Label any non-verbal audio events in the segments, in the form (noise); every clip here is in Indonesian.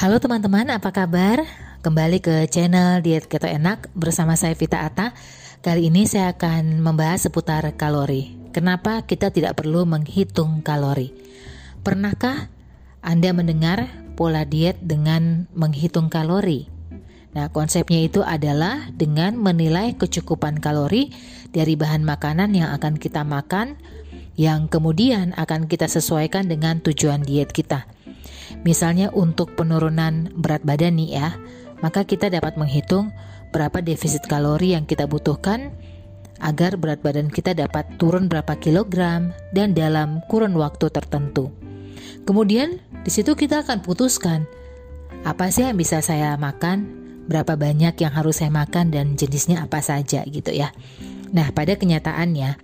Halo teman-teman, apa kabar? Kembali ke channel Diet Keto Enak bersama saya Vita Ata. Kali ini saya akan membahas seputar kalori. Kenapa kita tidak perlu menghitung kalori? Pernahkah Anda mendengar pola diet dengan menghitung kalori? Nah, konsepnya itu adalah dengan menilai kecukupan kalori dari bahan makanan yang akan kita makan yang kemudian akan kita sesuaikan dengan tujuan diet kita. Misalnya untuk penurunan berat badan nih ya, maka kita dapat menghitung berapa defisit kalori yang kita butuhkan agar berat badan kita dapat turun berapa kilogram dan dalam kurun waktu tertentu. Kemudian di situ kita akan putuskan apa sih yang bisa saya makan, berapa banyak yang harus saya makan dan jenisnya apa saja gitu ya. Nah, pada kenyataannya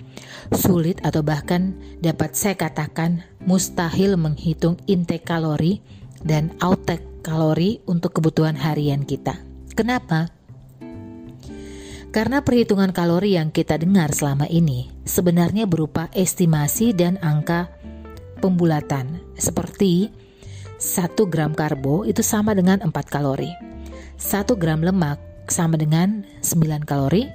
sulit atau bahkan dapat saya katakan mustahil menghitung intake kalori dan outtake kalori untuk kebutuhan harian kita. Kenapa? Karena perhitungan kalori yang kita dengar selama ini sebenarnya berupa estimasi dan angka pembulatan. Seperti 1 gram karbo itu sama dengan 4 kalori. 1 gram lemak sama dengan 9 kalori.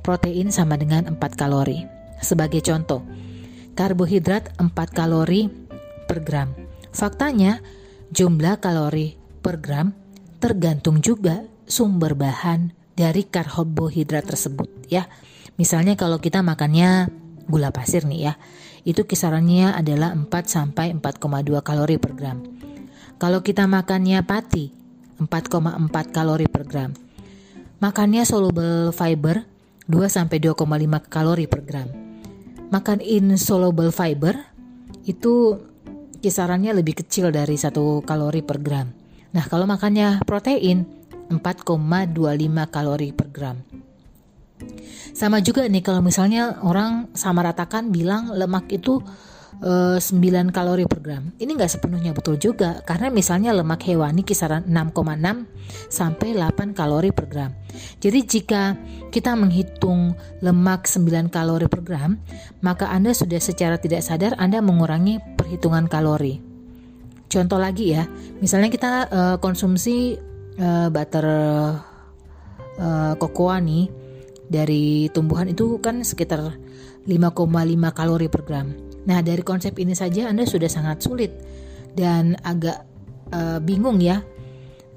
Protein sama dengan 4 kalori. Sebagai contoh, karbohidrat 4 kalori per gram. Faktanya, jumlah kalori per gram tergantung juga sumber bahan dari karbohidrat tersebut ya. Misalnya kalau kita makannya gula pasir nih ya, itu kisarannya adalah 4 sampai 4,2 kalori per gram. Kalau kita makannya pati, 4,4 kalori per gram. Makannya soluble fiber 2 sampai 2,5 kalori per gram makan insoluble fiber itu kisarannya lebih kecil dari satu kalori per gram. Nah, kalau makannya protein 4,25 kalori per gram. Sama juga nih kalau misalnya orang sama ratakan bilang lemak itu 9 eh, kalori per gram. Ini nggak sepenuhnya betul juga karena misalnya lemak hewani kisaran 6,6 sampai 8 kalori per gram. Jadi jika kita menghitung lemak 9 kalori per gram, maka Anda sudah secara tidak sadar Anda mengurangi perhitungan kalori. Contoh lagi ya, misalnya kita uh, konsumsi uh, butter uh, kokoa nih dari tumbuhan itu kan sekitar 5,5 kalori per gram. Nah, dari konsep ini saja Anda sudah sangat sulit dan agak uh, bingung ya.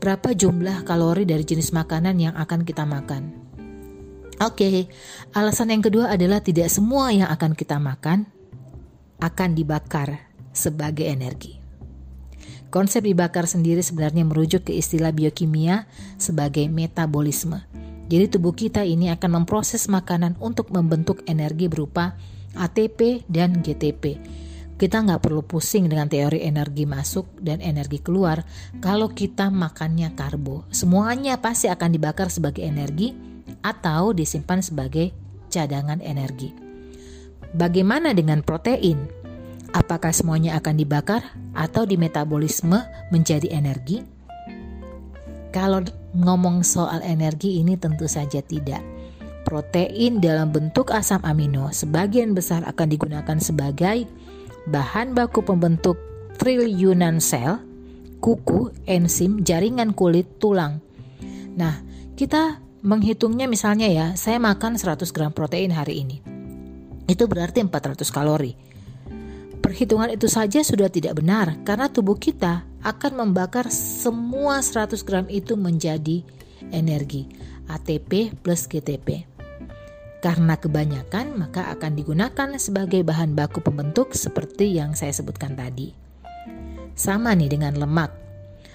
Berapa jumlah kalori dari jenis makanan yang akan kita makan? Oke, okay, alasan yang kedua adalah tidak semua yang akan kita makan akan dibakar sebagai energi. Konsep dibakar sendiri sebenarnya merujuk ke istilah biokimia sebagai metabolisme. Jadi tubuh kita ini akan memproses makanan untuk membentuk energi berupa ATP dan GTP. Kita nggak perlu pusing dengan teori energi masuk dan energi keluar kalau kita makannya karbo. Semuanya pasti akan dibakar sebagai energi atau disimpan sebagai cadangan energi. Bagaimana dengan protein? Apakah semuanya akan dibakar atau di metabolisme menjadi energi? Kalau ngomong soal energi ini tentu saja tidak protein dalam bentuk asam amino sebagian besar akan digunakan sebagai bahan baku pembentuk triliunan sel, kuku, enzim, jaringan kulit, tulang. Nah, kita menghitungnya misalnya ya, saya makan 100 gram protein hari ini. Itu berarti 400 kalori. Perhitungan itu saja sudah tidak benar karena tubuh kita akan membakar semua 100 gram itu menjadi energi ATP plus GTP. Karena kebanyakan, maka akan digunakan sebagai bahan baku pembentuk seperti yang saya sebutkan tadi. Sama nih dengan lemak.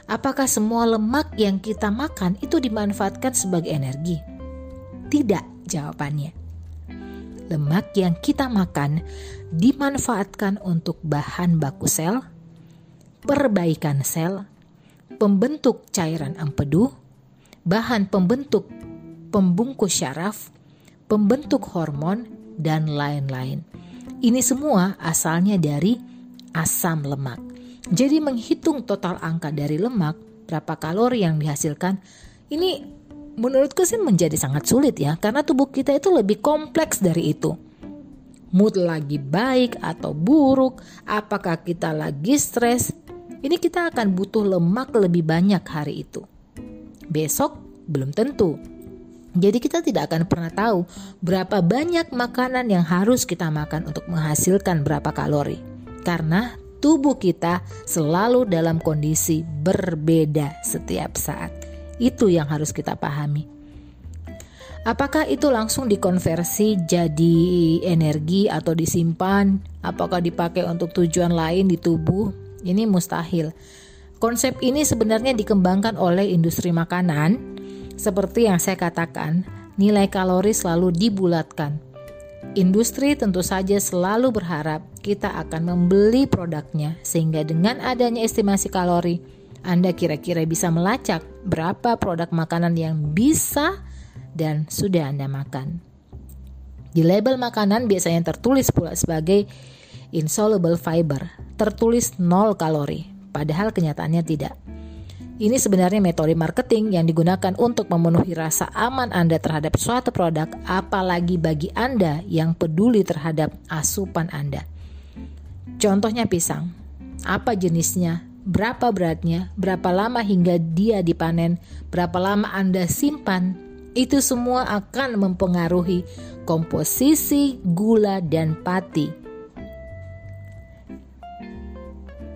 Apakah semua lemak yang kita makan itu dimanfaatkan sebagai energi? Tidak, jawabannya. Lemak yang kita makan dimanfaatkan untuk bahan baku sel, perbaikan sel, pembentuk cairan empedu, bahan pembentuk pembungkus syaraf, pembentuk hormon, dan lain-lain. Ini semua asalnya dari asam lemak. Jadi menghitung total angka dari lemak, berapa kalori yang dihasilkan, ini menurutku sih menjadi sangat sulit ya, karena tubuh kita itu lebih kompleks dari itu. Mood lagi baik atau buruk, apakah kita lagi stres, ini kita akan butuh lemak lebih banyak hari itu. Besok belum tentu. Jadi kita tidak akan pernah tahu berapa banyak makanan yang harus kita makan untuk menghasilkan berapa kalori. Karena tubuh kita selalu dalam kondisi berbeda setiap saat. Itu yang harus kita pahami. Apakah itu langsung dikonversi jadi energi atau disimpan? Apakah dipakai untuk tujuan lain di tubuh? Ini mustahil. Konsep ini sebenarnya dikembangkan oleh industri makanan seperti yang saya katakan, nilai kalori selalu dibulatkan. Industri tentu saja selalu berharap kita akan membeli produknya sehingga dengan adanya estimasi kalori, Anda kira-kira bisa melacak berapa produk makanan yang bisa dan sudah Anda makan. Di label makanan biasanya tertulis pula sebagai insoluble fiber, tertulis 0 kalori, padahal kenyataannya tidak. Ini sebenarnya metode marketing yang digunakan untuk memenuhi rasa aman Anda terhadap suatu produk, apalagi bagi Anda yang peduli terhadap asupan Anda. Contohnya pisang. Apa jenisnya? Berapa beratnya? Berapa lama hingga dia dipanen? Berapa lama Anda simpan? Itu semua akan mempengaruhi komposisi gula dan pati.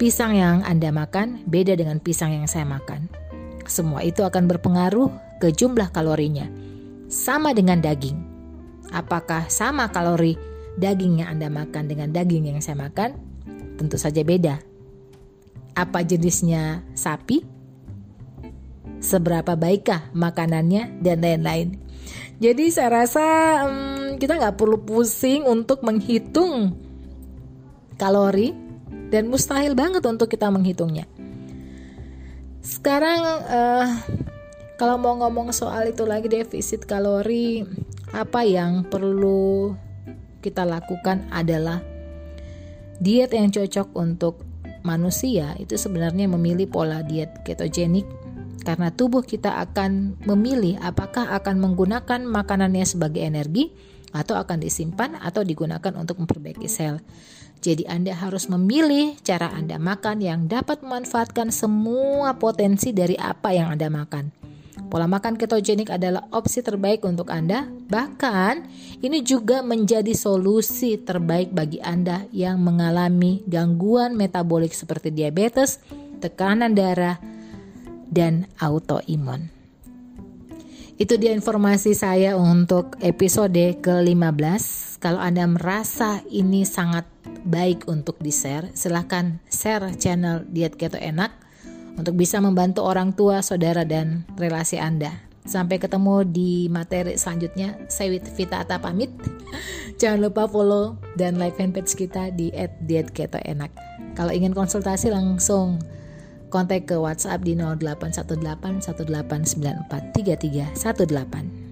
Pisang yang Anda makan beda dengan pisang yang saya makan. Semua itu akan berpengaruh ke jumlah kalorinya. Sama dengan daging. Apakah sama kalori daging yang Anda makan dengan daging yang saya makan? Tentu saja beda. Apa jenisnya sapi? Seberapa baikkah makanannya dan lain-lain. Jadi saya rasa hmm, kita nggak perlu pusing untuk menghitung kalori dan mustahil banget untuk kita menghitungnya. Sekarang uh, kalau mau ngomong soal itu lagi defisit kalori, apa yang perlu kita lakukan adalah diet yang cocok untuk manusia itu sebenarnya memilih pola diet ketogenik karena tubuh kita akan memilih apakah akan menggunakan makanannya sebagai energi atau akan disimpan atau digunakan untuk memperbaiki sel. Jadi Anda harus memilih cara Anda makan yang dapat memanfaatkan semua potensi dari apa yang Anda makan. Pola makan ketogenik adalah opsi terbaik untuk Anda. Bahkan, ini juga menjadi solusi terbaik bagi Anda yang mengalami gangguan metabolik seperti diabetes, tekanan darah, dan autoimun. Itu dia informasi saya untuk episode ke-15. Kalau Anda merasa ini sangat baik untuk di-share, silahkan share channel Diet Keto Enak untuk bisa membantu orang tua, saudara, dan relasi Anda. Sampai ketemu di materi selanjutnya. Saya Vita Ata pamit. (laughs) Jangan lupa follow dan like fanpage kita di @dietKetoEnak. Kalau ingin konsultasi langsung kontak ke WhatsApp di 0818 1894 3318.